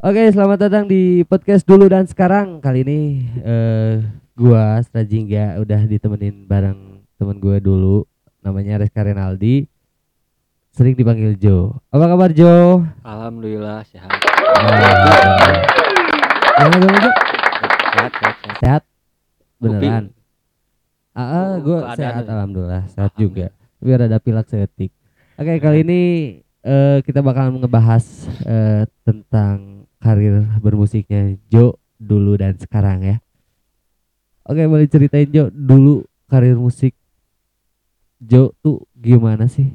Oke, selamat datang di podcast dulu dan sekarang. Kali ini eh gua Strajingga udah ditemenin bareng temen gue dulu namanya Reska Renaldi. Sering dipanggil Jo. Apa kabar Jo? Alhamdulillah sehat. Gimana gimana Jo? Sehat, sehat, sehat. Sehat? Beneran? Ah, ah, Oh, gue sehat alhamdulillah, sehat juga. Biar ada pilak setik. Oke, kali ini eh kita bakal ngebahas eh tentang karir bermusiknya Jo dulu dan sekarang ya. Oke, boleh ceritain Jo dulu karir musik Jo tuh gimana sih?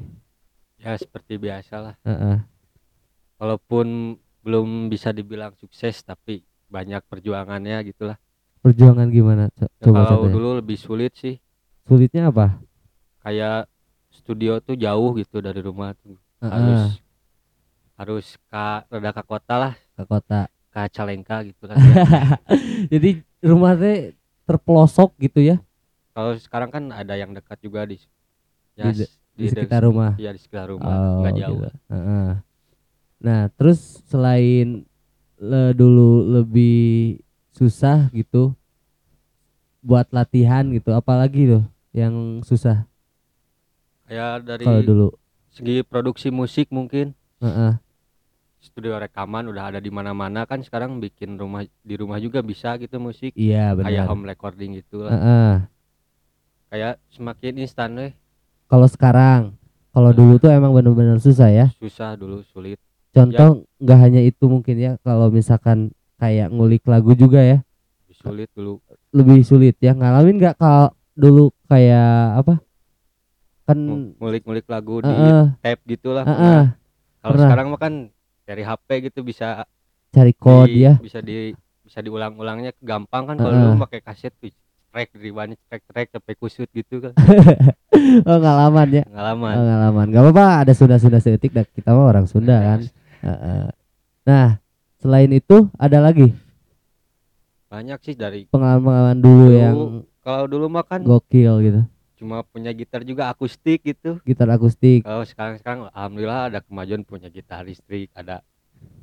Ya seperti biasa lah. Heeh. Walaupun belum bisa dibilang sukses tapi banyak perjuangannya gitulah. Perjuangan gimana? Co- Ya, Coba kalau dulu lebih sulit sih. Sulitnya apa? Kayak studio tuh jauh gitu dari rumah tuh. Heeh, Harus harus ke rada ke kota lah, ke kota. ke Calengka gitu kan. Jadi rumah teh terpelosok gitu ya kalau sekarang kan ada yang dekat juga di Di de- s- di sekitar rumah. Iya di sekitar rumah, Oh, nggak jauh. gitu. Heeh. Nah, terus selain le- dulu lebih susah gitu buat latihan gitu, apalagi tuh yang susah Kayak dari kalau dulu. segi produksi musik mungkin Heeh. Studio rekaman udah ada di mana-mana kan sekarang bikin rumah di rumah juga bisa gitu musik Iya kayak benar. home recording gitu lah Heeh. kayak semakin instan weh Kalau sekarang, kalau Nah. dulu tuh emang benar-benar susah ya. susah dulu sulit Contoh nggak hanya itu mungkin ya, kalau misalkan kayak ngulik lagu juga ya, sulit dulu lebih sulit ya. Ngalamin nggak kalau dulu kayak apa? Kan Ng- ngulik-ngulik lagu di Heeh, tape gitu lah heeh. kalau sekarang mah kan dari HP gitu bisa cari kode di- ya. bisa di bisa diulang-ulangnya gampang kan kalau Heeh. dulu pakai kaset tuh track dari banyak track track sampai kusut gitu kan. Oh ngalaman ya? Oh, pengalaman ngalaman. Gak apa-apa ada Sunda Sunda setik dah. Kita mah orang Sunda kan? Heeh. nah selain itu ada lagi? Banyak sih dari pengalaman dulu Dulu yang kalau dulu mah kan gokil gitu cuma punya gitar juga akustik gitu. Gitar akustik. Kalau sekarang sekarang alhamdulillah ada kemajuan punya gitar listrik ada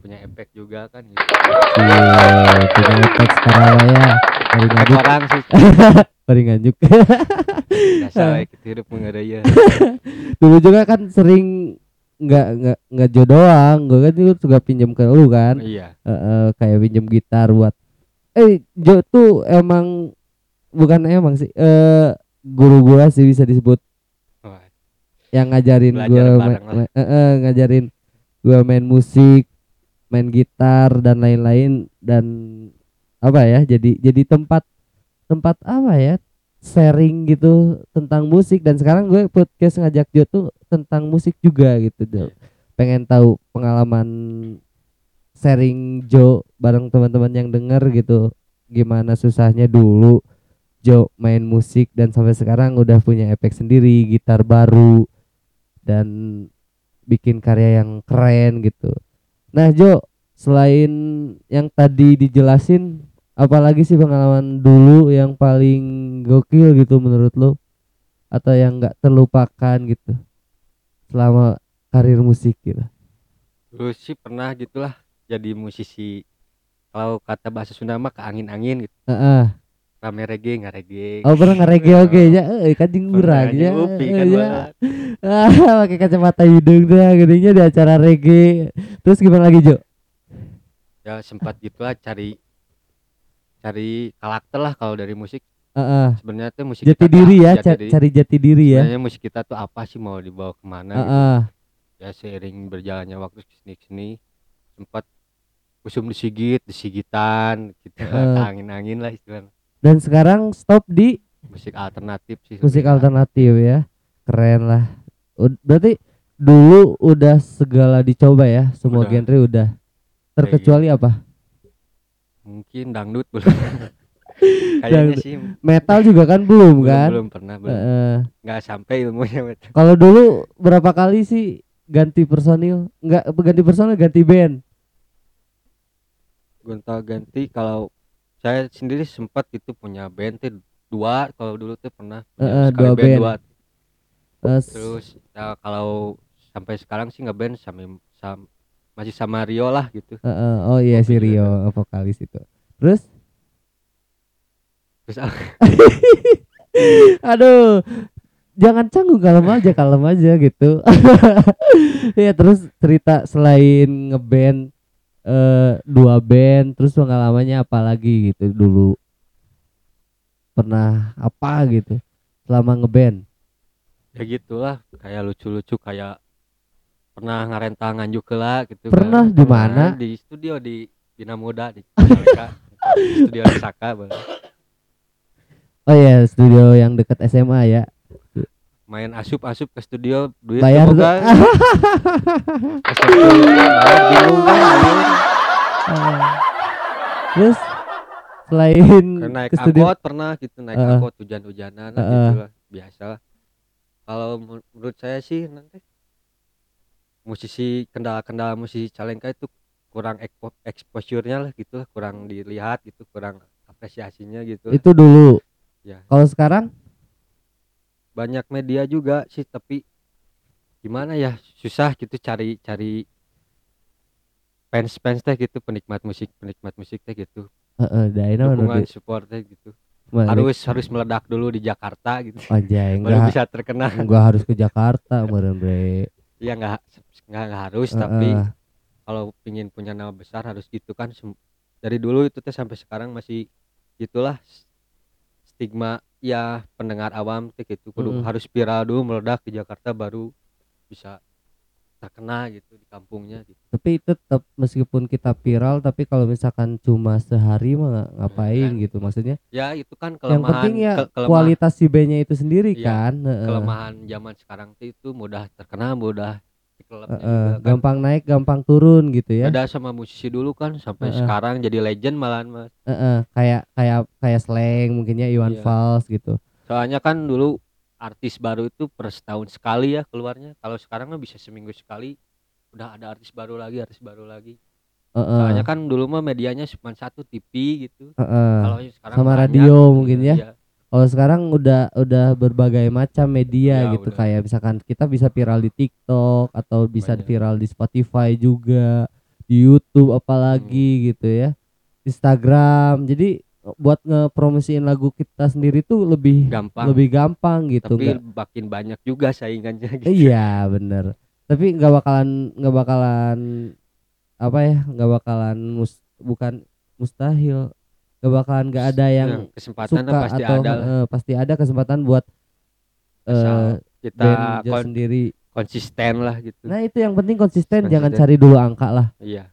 punya efek juga kan gitu. Cie, punya efek sekarang ya. Bari efek ngajuk orang sih. Biasa we kita hidup mengeraya dulu juga kan sering nggak nggak nggak Jo doang. Gue kan juga suka pinjam ke lu kan. Iya. Heeh, kayak pinjem gitar buat eh Jo tuh emang bukan emang sih eh guru gua sih bisa disebut Wah, yang ngajarin Belajar gua ma- eh, eh, ngajarin gua main musik main gitar dan lain-lain dan apa ya jadi jadi tempat tempat apa ya sharing gitu tentang musik dan sekarang gue podcast ngajak Jo tuh tentang musik juga gitu. Iya. pengen tahu pengalaman sharing Jo bareng teman-teman yang denger gitu gimana susahnya dulu Jo main musik dan sampai sekarang udah punya efek sendiri gitar baru dan bikin karya yang keren gitu. Nah Jo selain yang tadi dijelasin apalagi sih pengalaman dulu yang paling gokil gitu menurut lo? Atau yang nggak terlupakan gitu selama karir musik gitu? Dulu sih pernah gitulah jadi musisi kalau kata bahasa Sunda mah ke angin-angin gitu. Heeh. Rame reggae nggak reggae Oh pernah nge-reggae oke ya, eh kurang Pernah ya, eh, kan ya. banget. Ah, pakai kacamata hidung tuh gedenya di acara reggae. Terus gimana lagi Jo? ya sempat gitulah cari cari karakter lah kalau dari musik Heeh. sebenarnya tuh musik Jati kita diri ya, jati diri. cari jati diri ya. sebenarnya musik kita tuh apa sih mau dibawa ke mana gitu. Heeh. ya seiring berjalannya waktu ke sini sini sempat kusum disigit disigitan gitu Heeh. angin-angin lah istilahnya Dan sekarang stop di musik alternatif sih musik alternatif ya. Keren lah. Ud- Berarti dulu udah segala dicoba ya, semua Udah. genre udah. Terkecuali apa? mungkin dangdut belum kayaknya sih Metal juga kan belum belum, kan? belum pernah belum nggak sampai ilmunya. Kalau dulu berapa kali sih ganti personil? Enggak ganti personil, ganti band. gonta ganti kalau saya sendiri sempat itu punya band tuh dua kalau dulu tuh pernah punya sekali dua band. dua. Terus? Terus ya, kalau sampai sekarang sih ngeband sampai sam, masih sama Rio lah gitu. Heeh, oh iya si Rio vokalis itu. Terus? Terus aduh jangan canggung kalem aja kalem aja gitu. Ya terus cerita selain ngeband eh dua band terus pengalamannya apa lagi gitu dulu pernah apa gitu selama ngeband ya gitulah kayak lucu-lucu kayak pernah ngarenta nganjuk lah gitu Pernah kan. di mana? di studio di Bina Muda di. Di studio di Saka oh ya studio yang dekat SMA ya main asup-asup ke studio duit bayar bingung kan. Terus selain naik ke studio angkot pernah gitu naik Heeh. angkot hujan-hujanan Heeh. gitu lah biasa lah. Kalau men- menurut saya sih nanti musisi kendala-kendala musisi Calengka itu kurang expo- exposure-nya lah gitu lah kurang dilihat gitu kurang apresiasinya gitu itu dulu. Ya. kalau sekarang banyak media juga sih tapi gimana ya susah gitu cari cari fans fans teh gitu penikmat musik penikmat musik teh gitu. Heeh, daerah mana dukungan support teh gitu. Di- harus harus meledak dulu di Jakarta gitu. Anjay baru enggak. bisa terkenal. Enggak harus ke Jakarta meureun bre. Iya nggak nggak nggak harus tapi Heeh. kalau pingin punya nama besar harus gitu kan dari dulu itu teh sampai sekarang masih gitulah stigma ya pendengar awam teh gitu kudu Mm-mm. harus viral dulu meledak di Jakarta baru bisa terkenal gitu di kampungnya gitu. tapi tetap meskipun kita viral tapi kalau misalkan cuma sehari mah nggak ngapain kan. gitu maksudnya Ya itu kan yang kelemahan penting ya ke- kelemah- kualitas si bandnya itu sendiri Iya, kan Heeh. kelemahan zaman sekarang itu mudah terkenal mudah dikelapnya Heeh, juga kan. gampang naik gampang turun gitu ya Beda sama musisi dulu kan sampai Heeh. sekarang jadi legend malahan mas Heeh, kayak kayak kayak slang mungkinnya Iwan Iya. Fals gitu soalnya kan dulu artis baru itu per setahun sekali ya keluarnya kalau sekarang mah bisa seminggu sekali udah ada artis baru lagi artis baru lagi Heeh, soalnya kan dulu mah medianya cuma satu TV gitu heeh. kalau sekarang Sama banyak, radio mungkin ya. iya. Kalau sekarang udah udah berbagai macam media Iya, gitu udah. kayak misalkan kita bisa viral di TikTok atau bisa Banyak. viral di Spotify juga di YouTube Hmm. apalagi gitu ya Instagram jadi buat ngepromosiin lagu kita sendiri tuh lebih gampang lebih gampang gitu tapi nggak makin banyak juga saingannya gitu. iya bener tapi nggak bakalan nggak bakalan apa ya nggak bakalan mus, bukan mustahil nggak bakalan nggak ada yang Nah, kesempatan suka pasti atau ada eh, pasti ada kesempatan buat Asal kita kon- sendiri. konsisten lah gitu Nah itu yang penting konsisten, jangan Konsisten. cari dulu angka lah iya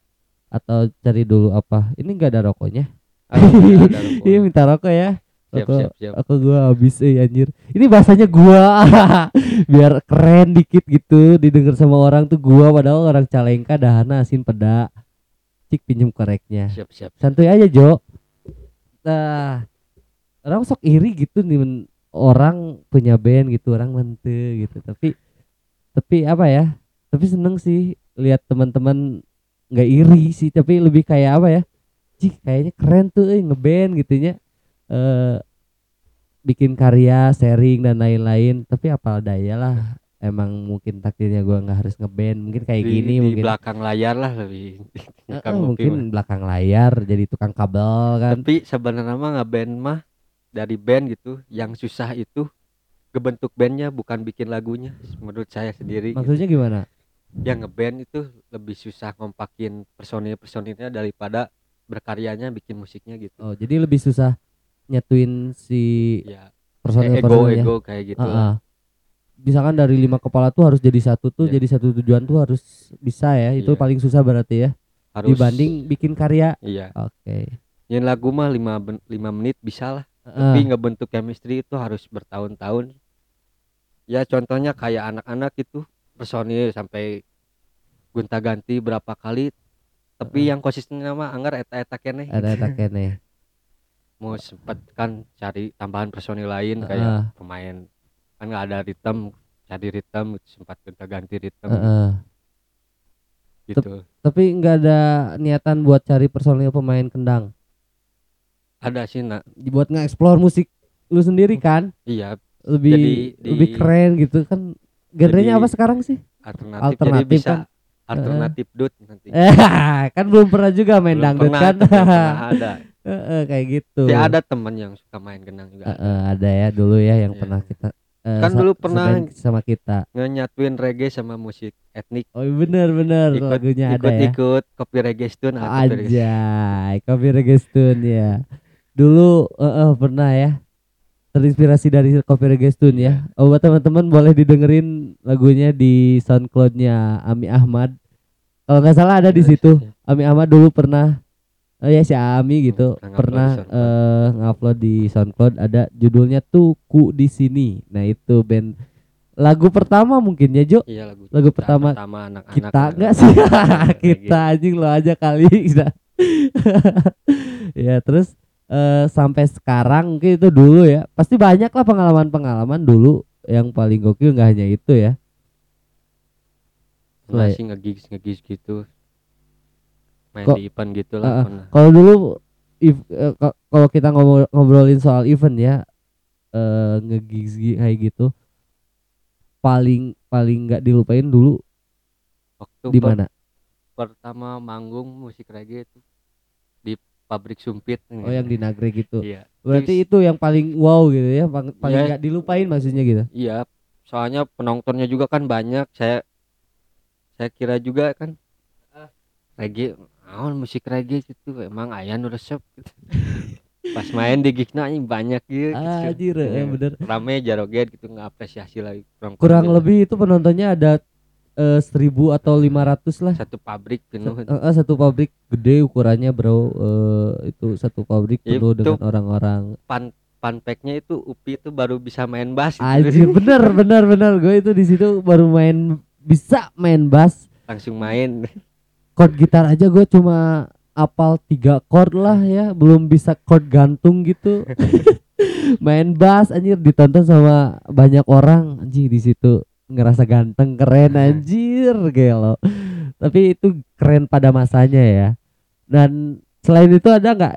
atau cari dulu apa. Ini enggak ada rokoknya. Rokok. Iya minta rokok ya. siap siap siap Aku gua habis eh anjir. Ini bahasanya gua biar keren dikit gitu didengar sama orang tuh gua padahal orang Calengka dahana asin peda. Cik pinjem koreknya. siap siap santuy aja Jo nah orang sok iri gitu nih orang punya band gitu orang mente gitu. Tapi tapi apa ya tapi seneng sih lihat teman-teman nggak iri sih. Tapi lebih kayak apa ya Cih kayaknya keren tuh eh, ngeband gitunya. Eh bikin karya sharing dan lain-lain. Tapi apa daya lah emang mungkin takdirnya gua nggak harus ngeband mungkin kayak di, gini di mungkin belakang layar lah lebih eh, ngopi mungkin mah. belakang layar jadi tukang kabel kan tapi sebenarnya mah ngeband mah dari band gitu yang susah itu kebentuk bandnya bukan bikin lagunya menurut saya sendiri gitu. maksudnya gimana yang ngeband itu lebih susah ngompakin personil personilnya daripada berkaryanya bikin musiknya gitu oh jadi lebih susah nyatuin si ya personil ego personilnya ego kayak gitu Ah, lah. Misalkan dari lima kepala tuh harus jadi satu tuh Iya. jadi satu tujuan tuh harus bisa ya itu Iya. paling susah berarti ya harus. dibanding bikin karya. Iya. Oke. Yang lagu mah lima, ben- lima menit bisa lah Ah, tapi ngebentuk chemistry itu harus bertahun-tahun. Ya contohnya kayak anak-anak itu personil sampai gonta-ganti berapa kali tapi Heeh. yang konsisten mah anggar eta-eta keneh. Ada ada kene mau sempet kan cari tambahan personil lain kayak pemain kan nggak ada ritme cari ritme sempat gonta-ganti ritme Heeh. gitu. tapi nggak ada niatan buat cari personil pemain kendang? Ada sih nak. Buat nge-explore musik lu sendiri kan? Iya. Lebih Jadi di- lebih keren gitu kan. Genrenya Jadi apa sekarang sih? Alternatif, jadi Alternatif bisa kan? alternatif dut nanti. Eh, kan belum pernah juga main Belum dangdut pernah, kan. pernah ada. Heeh, kayak gitu. Tapi ada temen yang suka main genang juga. Ada. Heeh, ada ya dulu ya yang Iya. pernah kita eh, Kan dulu pernah- sama kita. ngenyatuin reggae sama musik etnik Oh iya, bener bener ikut lagunya ikut ada ya. ikut kopi reggae stun kopi reggae. Anjay, kopi reggae ya. Dulu eh, eh, pernah ya terinspirasi dari kopi reggae ya. Oh, buat teman-teman boleh didengerin lagunya di SoundCloud-nya Ami Ahmad. Kalau nggak salah ada di situ. Ami Ahmad dulu pernah Oh ya si Ami gitu. pernah pernah eh ngupload di SoundCloud ada judulnya tuh ku di sini. Nah itu band lagu pertama mungkin ya Jo? Iya lagu Lagu pertama pertama anak-anak kita enggak sih? Reggae. kita anjing lo aja kali ya terus eh, sampai sekarang mungkin itu dulu ya. Pasti banyak lah pengalaman-pengalaman dulu yang paling gokil nggak hanya itu ya. Pernah Lah, sih nge-gigs nge-gigs gitu main Kok- di event gitu Ah, lah ah. pernah. Kalau dulu if- ka- kalau kita ngomong ngobrolin soal event ya eh ngegigs gi- kayak gitu paling paling nggak dilupain dulu waktu di per- mana? pertama manggung musik reggae itu di pabrik sumpit. Oh yang di Nagreg gitu. Iya. Berarti itu yang paling wow gitu ya pang- paling Iya. nggak dilupain maksudnya gitu? Iya soalnya penontonnya juga kan banyak saya saya kira juga kan reggae naon musik reggae gitu emang aya nu resep gitu. pas main di gigna anjing banyak gitu, Anjir, gitu. ya bener. rame jaroget gitu ngapresiasi lagi penonton kurang gitu. lebih itu penontonnya ada eh, seribu atau lima ratus lah satu pabrik penuh Eh, eh, satu pabrik gede ukurannya bro Eh, itu satu pabrik Ya, penuh itu dengan orang-orang pan panpeknya itu Upi itu baru bisa main bass gitu. Anjir bener bener bener gue itu di situ baru main bisa main bass langsung main chord gitar aja gue cuma apal tiga chord lah ya belum bisa chord gantung gitu. Main bass anjir ditonton sama banyak orang anjir di situ ngerasa ganteng keren anjir gelo. Tapi itu keren pada masanya ya. Dan selain itu ada nggak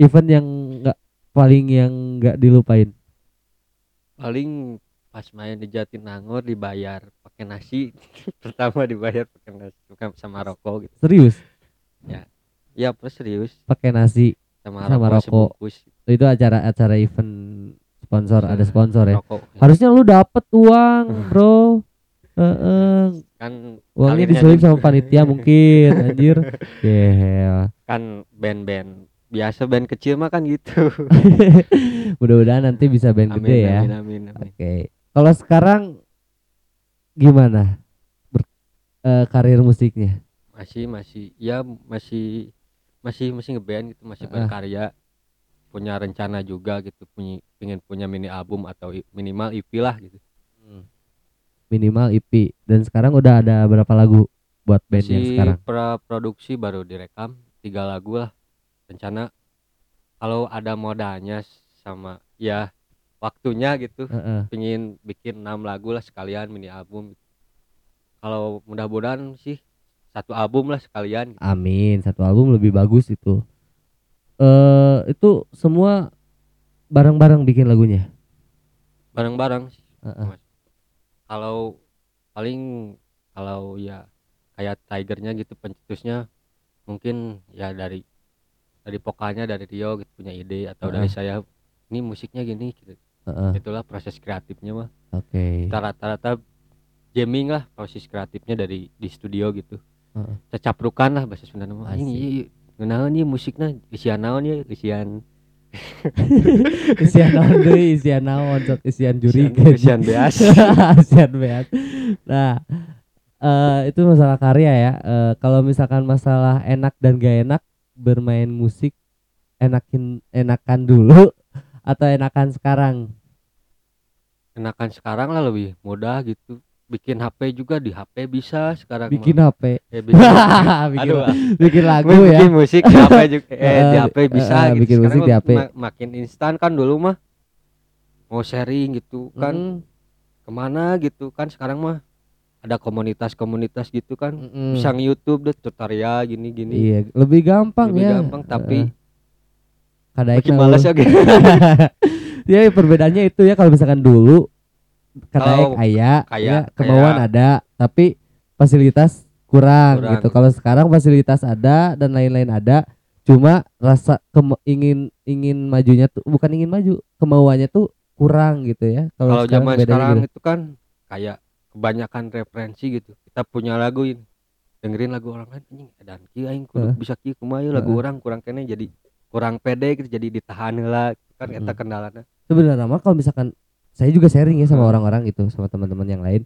event yang nggak paling yang nggak dilupain? Paling pas main di Jatinangor dibayar pakai nasi pertama dibayar pakai nasi bukan sama rokok gitu. Serius? Ya. Apa serius? Pakai nasi sama, Sama rokok, rokok. itu acara-acara event sponsor ada sponsor ya? rokok. Harusnya lu dapet uang bro. Heeh, kan uangnya diselip sama panitia mungkin anjir. Yeah. kan band-band. Biasa band kecil mah kan gitu. Mudah-mudahan nanti bisa band amin, gede ya. amin amin amin. Oke. Kalau sekarang gimana? Ber- eh, karir musiknya? Masih masih ya masih masih masih ngeband gitu masih Ah. berkarya punya rencana juga gitu punya pengen punya mini album atau minimal EP lah gitu. Minimal EP dan sekarang udah ada berapa lagu buat band yang masih sekarang? pra produksi baru direkam tiga lagu lah. Rencana kalau ada modalnya sama ya waktunya gitu Heeh. pengen bikin enam lagu lah sekalian mini album kalau mudah-mudahan sih satu album lah sekalian gitu. amin satu album lebih bagus itu eh itu semua bareng-bareng bikin lagunya bareng-bareng sih. Mas. kalau paling kalau ya kayak tigernya gitu pencetusnya mungkin ya dari dari vokalnya dari Rio gitu punya ide atau dari Heeh. saya ini musiknya gini gitu Heeh. itulah proses kreatifnya mah. Oke. Kita rata-rata jamming lah proses kreatifnya dari di studio gitu. Heeh. cecaprukan lah bahasa Sunda mah. Ini ngenaon nih musiknya? Isian naon ya? Isian. Isian naon deui? Isian naon? Sok isian juri isian, beas. Isian beat nah eh itu masalah karya ya. Eh, kalau misalkan masalah enak dan gak enak bermain musik enakin enakan dulu atau enakan sekarang? Enakan sekarang lah lebih mudah gitu. Bikin HP juga di HP bisa sekarang bikin mah. HP Eh, bikin, bikin, aduh. bikin lagu Gue ya? bikin musik di HP juga eh di HP bisa eh, gitu. bikin Sekarang musik di HP. ma- makin instan kan dulu mah. Mau sharing gitu kan. Mm, ke mana gitu kan sekarang mah. Ada komunitas-komunitas gitu kan. Mm-mm. bisa nge-YouTube deh tutorial gini-gini. Iya lebih gampang lebih ya. gampang tapi Eh, kadaek makin malas ya gitu. ya perbedaannya itu ya kalau misalkan dulu kadaek Kalau aya kaya, ya, kemauan kaya. ada tapi fasilitas kurang, Kurang. gitu. Kalau sekarang fasilitas ada dan lain-lain ada, cuma rasa ingin ingin majunya tuh bukan ingin maju, kemauannya tuh kurang gitu ya. kalau zaman sekarang gitu. itu kan kayak kebanyakan referensi gitu kita punya lagu ini dengerin lagu orang lain anjing dan kieu aing kudu bisa kieu kumaha ieu lagu orang kurang kene jadi kurang pede gitu jadi ditahan heula kan eta Mm-mm. kendalana sebenarnya mah kalau misalkan saya juga sharing ya sama Hmm. orang-orang gitu sama teman-teman yang lain.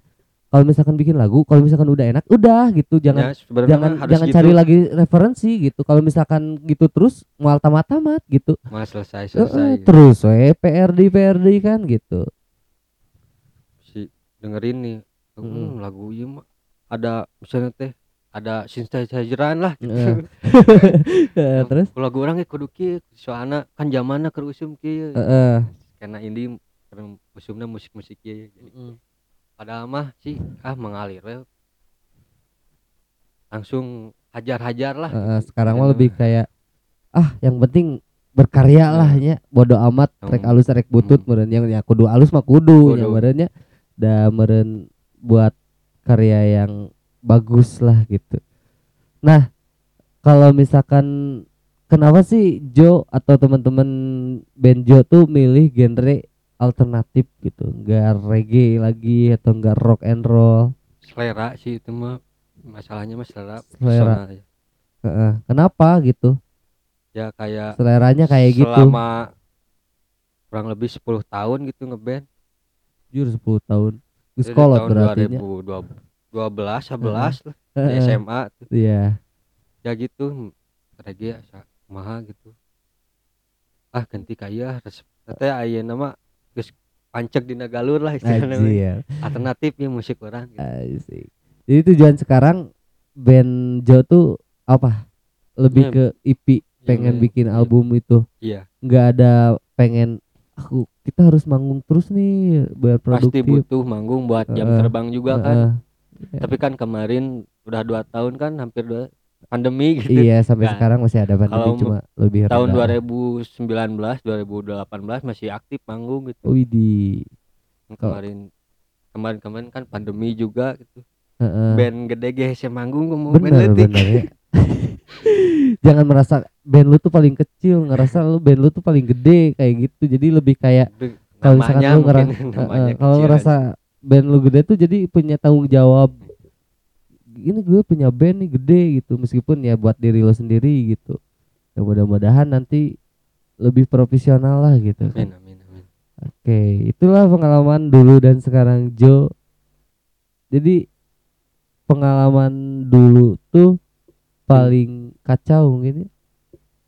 Kalau misalkan bikin lagu kalau misalkan udah enak udah gitu jangan Ya, jangan jangan gitu. cari lagi referensi gitu. Kalau misalkan gitu terus mual tamat-tamat gitu. Mah selesai selesai terus we PRD PRD kan gitu. Si dengerin nih. Hmm, lagu ieu mah ada misalnya teh ada synthesizeran lah gitu. Heeh. Heeh, terus lagu orang ge kudu kieu soalna kan zamanna keur usum kieu Heeh. karena indie keur usumna musik-musik kieu jadi padahal mah sih ah mengalir we. langsung hajar-hajar lah Heeh, gitu. sekarang mah Enak. lebih kayak ah yang penting berkarya lah nya bodo amat rek alus rek butut Hmm. meureun yang ya kudu alus mah kudu Kudu. meureun nya da meureun buat karya yang bagus lah gitu. Nah, kalau misalkan kenapa sih Jo atau teman-teman band Jo tuh milih genre alternatif gitu, enggak reggae lagi atau enggak rock and roll? Selera sih itu mah masalahnya mas selera, selera. Ya. Kenapa gitu? Ya kayak seleranya kayak selama gitu. Selama kurang lebih 10 tahun gitu ngeband. Jujur 10 tahun. Di sekolah berarti dua belas, sebelas lah SMA tuh. Iya. Ya gitu regi maha gitu. Ah ganti kaya resep teh ayah nama terus pancek di galur lah istilahnya. alternatif Alternatifnya musik orang gitu. Jadi tujuan sekarang band Jo tuh apa? Lebih ya, ke EP pengen ya, bikin ya, album itu. Iya. Enggak ada pengen aku kita harus manggung terus nih biar produktif. Pasti butuh manggung buat jam uh, terbang juga uh, kan. Uh Heeh. tapi kan kemarin udah dua tahun kan hampir dua pandemi gitu Iya sampai Nah, sekarang masih ada pandemi kalau cuma lebih tahun rendah. 2019 2018 masih aktif manggung gitu Widih. kemarin kemarin kemarin kan pandemi juga gitu Heeh. band gede GHC manggung mau band Bener bener ya. Jangan merasa band lu tuh paling kecil, ngerasa lu band lu tuh paling gede kayak gitu. Jadi lebih kayak kalau misalkan lu ngera- mungkin Heeh, namanya kalau ngerasa band lu gede tuh jadi punya tanggung jawab. Ini gue punya band nih gede gitu meskipun ya buat diri lo sendiri gitu. Ya mudah-mudahan nanti lebih profesional lah gitu kan. amin amin amin. Oke itulah pengalaman dulu dan sekarang Jo. Jadi pengalaman dulu tuh paling kacau mungkin ya.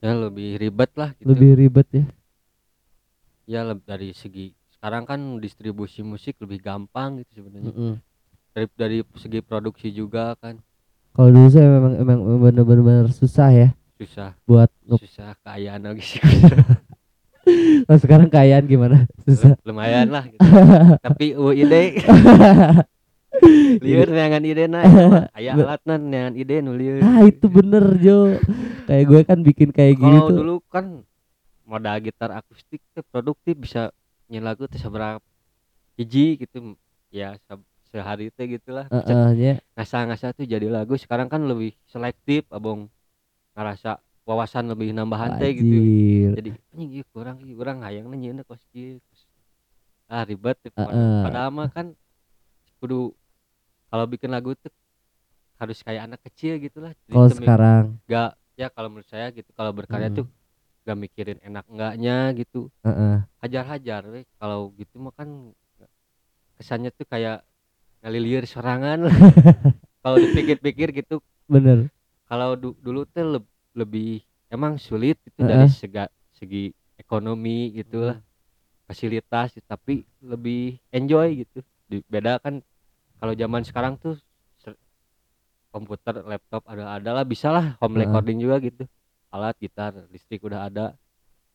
Ya lebih ribet lah gitu. Lebih ribet ya. Ya dari segi sekarang kan distribusi musik lebih gampang gitu sebenarnya. Mm-mm. dari dari segi produksi juga kan. Kalau dulu saya memang emang bener-bener susah ya. Susah. Buat susah kayaan lagi sih. Oh, sekarang kayaan gimana? Susah. Lumayan lah gitu. tapi uh, ide. Liur neangan ide na. Aya Be- alat neangan ide nu lieur ah itu bener Jo. Kayak gue kan bikin kayak gini kalau tuh dulu kan modal gitar akustik produktif bisa nyanyi lagu teh seberapa hiji gitu ya se- sehari teh gitulah bisa Heeh, ya. ngasah-ngasah tuh jadi lagu sekarang kan lebih selektif abong ngerasa wawasan lebih nambahan teh gitu jadi anjing ieu kurang ieu kurang hayang kos kieu kos- ah ribet teh. Heeh. padahal mah kan kudu kalau bikin lagu tuh harus kayak anak kecil gitu lah Jadi kalau mi- sekarang gak ya kalau menurut saya gitu kalau berkarya Mm. tuh gak mikirin enak enggaknya gitu heeh. hajar-hajar we. kalau gitu mah kan kesannya tuh kayak ngalilir serangan lah kalau dipikir-pikir gitu bener kalau du- dulu tuh leb- lebih emang sulit gitu dari Heeh. sega, segi ekonomi gitu lah fasilitas tapi lebih enjoy gitu Di- beda kan kalau zaman sekarang tuh ser- komputer laptop ada ada lah bisa lah home Heeh. recording juga gitu alat gitar listrik udah ada.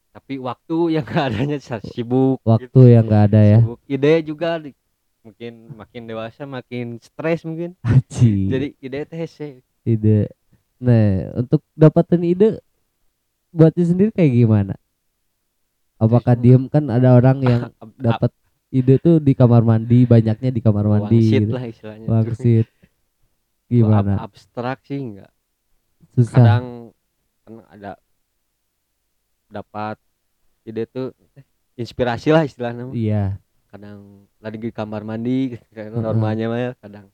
Tapi waktu yang gak adanya sibuk gitu. waktu yang nggak ada ya. Sibuk. ide juga di- mungkin makin dewasa makin stres mungkin. Aji. jadi ide teh ide. Nah untuk dapatin ide buatnya sendiri kayak gimana? Apakah diem? Kan ada orang yang dapat ide tuh di kamar mandi banyaknya di kamar mandi wangsit gitu. lah istilahnya. Wangsit. Kalau ab- gimana abstrak sih enggak susah. Kadang kan ada dapat ide tuh eh, inspirasi lah istilahnya iya kadang lagi di kamar mandi kayak Heeh. normalnya mah ya kadang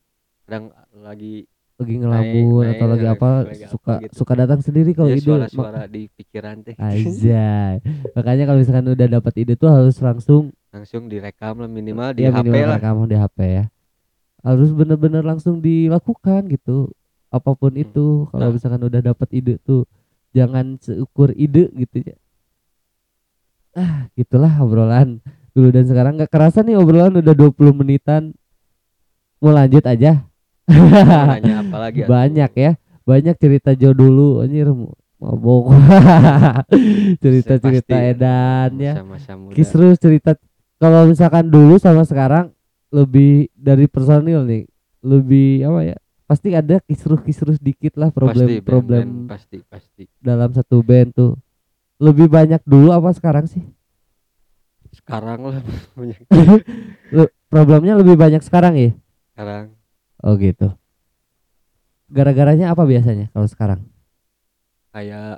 kadang lagi lagi ngelamun naik, atau lagi apa lagi apa suka gitu. suka datang sendiri kalau ya ide suara-suara di pikiran teh Aja. Makanya kalau misalkan udah dapat ide tuh harus langsung langsung direkam lah minimal di ya HP minimal lah rekaman di HP ya. Harus bener-bener langsung dilakukan gitu. Apa pun Hmm. itu kalau Nah. misalkan udah dapat ide tuh jangan seukur ide gitu ya. Ah, gitulah obrolan dulu dan sekarang nggak kerasa nih obrolan udah 20 menitan. Mau lanjut aja. Apa lagi atuh? Banyak ya. Banyak cerita Jo dulu anjir mabok. Cerita-cerita Pasti. edan ya. Kisru cerita kalau misalkan dulu sama sekarang lebih dari personil nih lebih apa ya pasti ada kisruh-kisruh sedikit lah problem pasti, band- problem band, pasti pasti. dalam satu band tuh. Lebih banyak dulu apa sekarang sih? Sekarang lah banyak. Problemnya lebih banyak sekarang ya? Sekarang. Oh gitu. Gara-garanya apa biasanya kalau sekarang? Kayak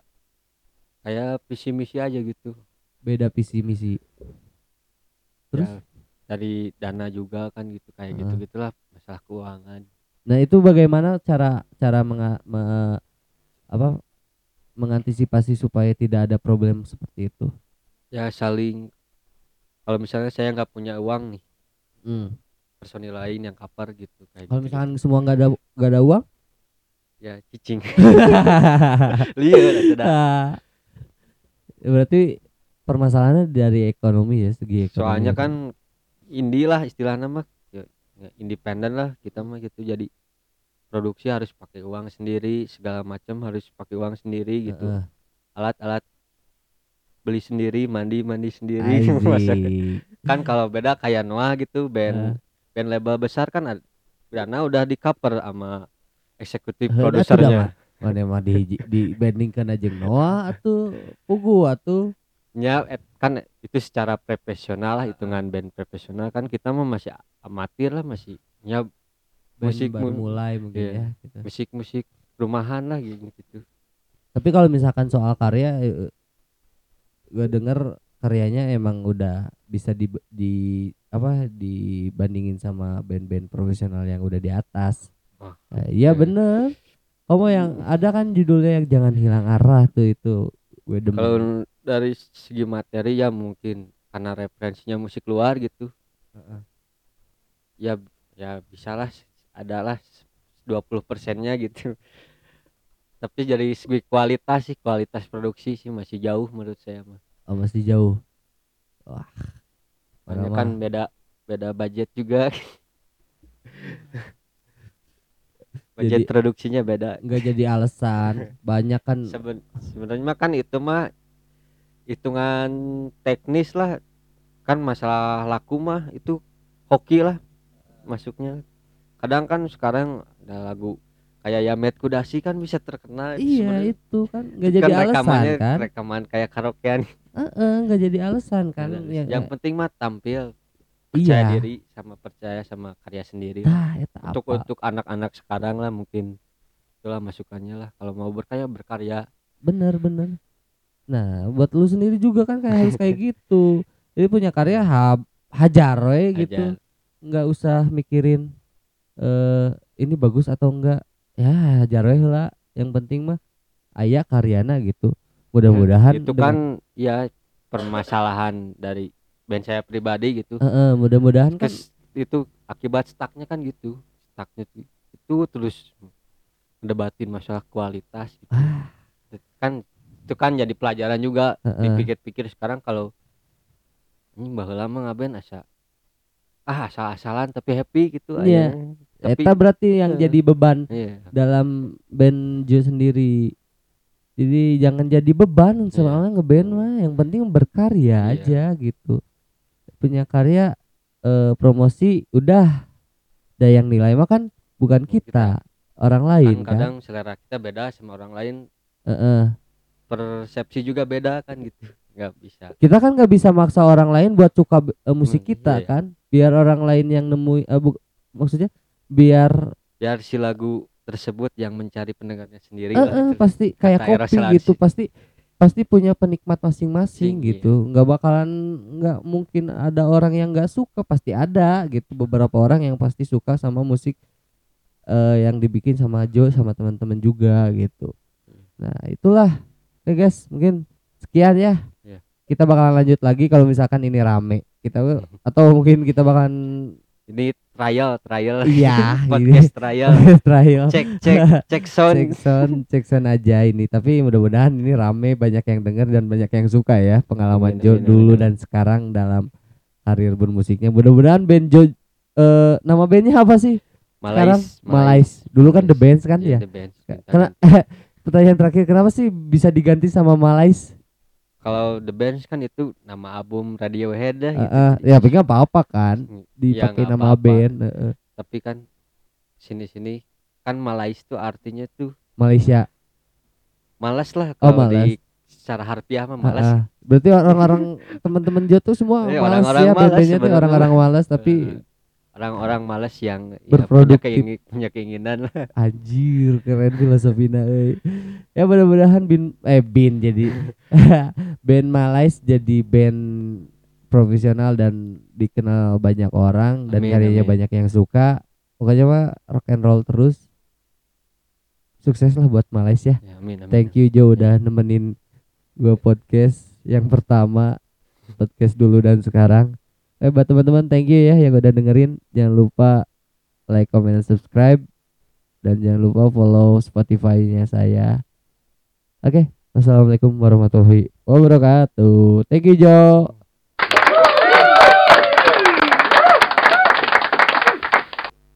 kayak visi misi aja gitu. Beda visi misi terus? Ya, dari dana juga kan gitu kayak Heeh. gitu gitulah masalah keuangan Nah itu bagaimana cara cara menga, me- apa mengantisipasi supaya tidak ada problem seperti itu? ya saling kalau misalnya saya nggak punya uang nih Hmm. personil lain yang cover gitu kayak Kalau gitu. misalkan semua nggak ada nggak ada uang? ya cicing lihat ada Berarti permasalahannya dari ekonomi ya segi ekonomi. soalnya kan indie lah istilahnya mah independen lah kita mah gitu. Jadi produksi harus pakai uang sendiri segala macam harus pakai uang sendiri gitu. Heeh. alat-alat beli sendiri mandi mandi sendiri. Kan kalau beda kayak Noah gitu band band label besar kan dana udah di cover sama eksekutif Heeh, produsernya. Mana mah di dibandingkan aja Noah atau Pugu atau ya et- kan itu secara profesional lah hitungan band profesional kan kita mah masih amatir lah masih ya Musik baru mu- mulai mungkin iya. ya. gitu. musik musik rumahan lah gitu gitu Tapi kalau misalkan soal karya, gue denger karyanya emang udah bisa di, di apa dibandingin sama band-band profesional yang udah di atas. Nah, iya bener. Kamu yang ada kan judulnya yang jangan hilang arah tuh itu gue demen. kalau dari segi materi ya mungkin karena referensinya musik luar gitu Heeh. ya ya bisalah adalah 20 persennya gitu tapi dari segi kualitas sih kualitas produksi sih masih jauh menurut saya mah Oh, masih jauh. Wah. Mana kan beda beda budget juga Jadi- budget produksinya beda nggak jadi alasan. Banyak kan Seben- sebenarnya mah kan itu mah hitungan teknis lah. Kan masalah laku mah itu hoki lah masuknya. Kadang kan sekarang ada lagu kayak Yamet Kudasi kan bisa terkenal iya itu kan nggak Itu jadi kan alasan kan. rekaman kayak karaokean Heeh, nggak jadi alasan kan. yang, Yang, penting mah tampil percaya iya. diri sama percaya sama karya sendiri eta untuk apa? untuk anak-anak sekarang lah mungkin itulah masukannya lah. Kalau mau berkarya berkarya. Bener bener nah buat lu sendiri juga kan kayak harus kayak gitu. Jadi punya karya ha hajar we gitu. Aja nggak usah mikirin eh ini bagus atau enggak ya hajar we lah. Yang penting mah aya karyana gitu. Mudah-mudahan itu kan ya permasalahan dari band saya pribadi gitu. Dengan- Heeh, mudah-mudahan kan itu akibat stucknya kan gitu. Stucknya itu terus mendebatin masalah kualitas gitu. ah, kan itu kan jadi pelajaran juga heeh. dipikir-pikir sekarang kalau ini bahwa lama ngaben asa ah asal-asalan tapi happy gitu Iya. aja. tapi eta berarti yang Heeh. jadi beban iya dalam band Jo sendiri jadi jangan jadi beban selama ngeband mah yang penting berkarya Iya. aja gitu punya karya eh, promosi udah ada yang nilai mah kan bukan kita, orang lain kan kan, kadang selera kita beda sama orang lain Heeh. Persepsi juga beda kan gitu. Nggak bisa. Kita kan nggak bisa maksa orang lain buat suka eh, musik Hmm, kita iya. kan? Biar orang lain yang nemui eh, bu- maksudnya biar biar si lagu tersebut yang mencari pendengarnya sendiri Eh, lah eh, itu. pasti kayak Kata kopi gitu pasti pasti punya penikmat masing-masing Iya. gitu. Nggak bakalan nggak mungkin ada orang yang nggak suka pasti ada gitu. Beberapa orang yang pasti suka sama musik eh, yang dibikin sama Jo sama teman-teman juga gitu. Nah itulah oke guys mungkin sekian ya. Iya. kita bakalan lanjut lagi kalau misalkan ini rame. Kita atau mungkin kita bakalan ini trial trial. Iya podcast trial. Trial. Cek cek cek sound. Cek sound cek sound aja ini. Tapi mudah-mudahan ini rame banyak yang denger dan banyak yang suka ya pengalaman Amin, Jo amin, dulu amin, dan sekarang dalam karir bermusiknya mudah-mudahan band Jo eh nama bandnya apa sih? Sekarang? Malais. Dulu kan The Bands kan ya? The Bands. karena pertanyaan terakhir kenapa sih bisa diganti sama Malais kalau The Bands kan itu nama album Radiohead dah gitu. eh, ya tapi nggak apa-apa kan Ya, dipakai nggak nama apa-apa. band eh, eh. tapi kan sini-sini kan Malais tuh artinya tuh Malaysia malas lah Oh, kalau malas. di secara harfiah mah Ah, malas ah. berarti orang-orang teman-teman Jo tuh semua Iya, malas orang-orang ya malas band-bandnya tuh sebenarnya. orang-orang malas tapi Eh, orang-orang malas yang ya, punya, Berproduktif. keingin- punya keinginan lah Anjir keren filosofina euy. Ya mudah-mudahan bin eh bin jadi band Malais jadi band profesional dan dikenal banyak orang dan Amin, karyanya amin. banyak yang suka. Pokoknya mah rock and roll terus. Sukses lah buat Malais ya. ya, amin, amin. Thank you Jo udah nemenin gua podcast yang pertama podcast dulu dan sekarang. Eh buat teman-teman thank you ya yang udah dengerin. Jangan lupa like, comment, subscribe dan jangan lupa follow Spotify-nya saya. Oke, wassalamualaikum warahmatullahi wabarakatuh. Thank you Jo.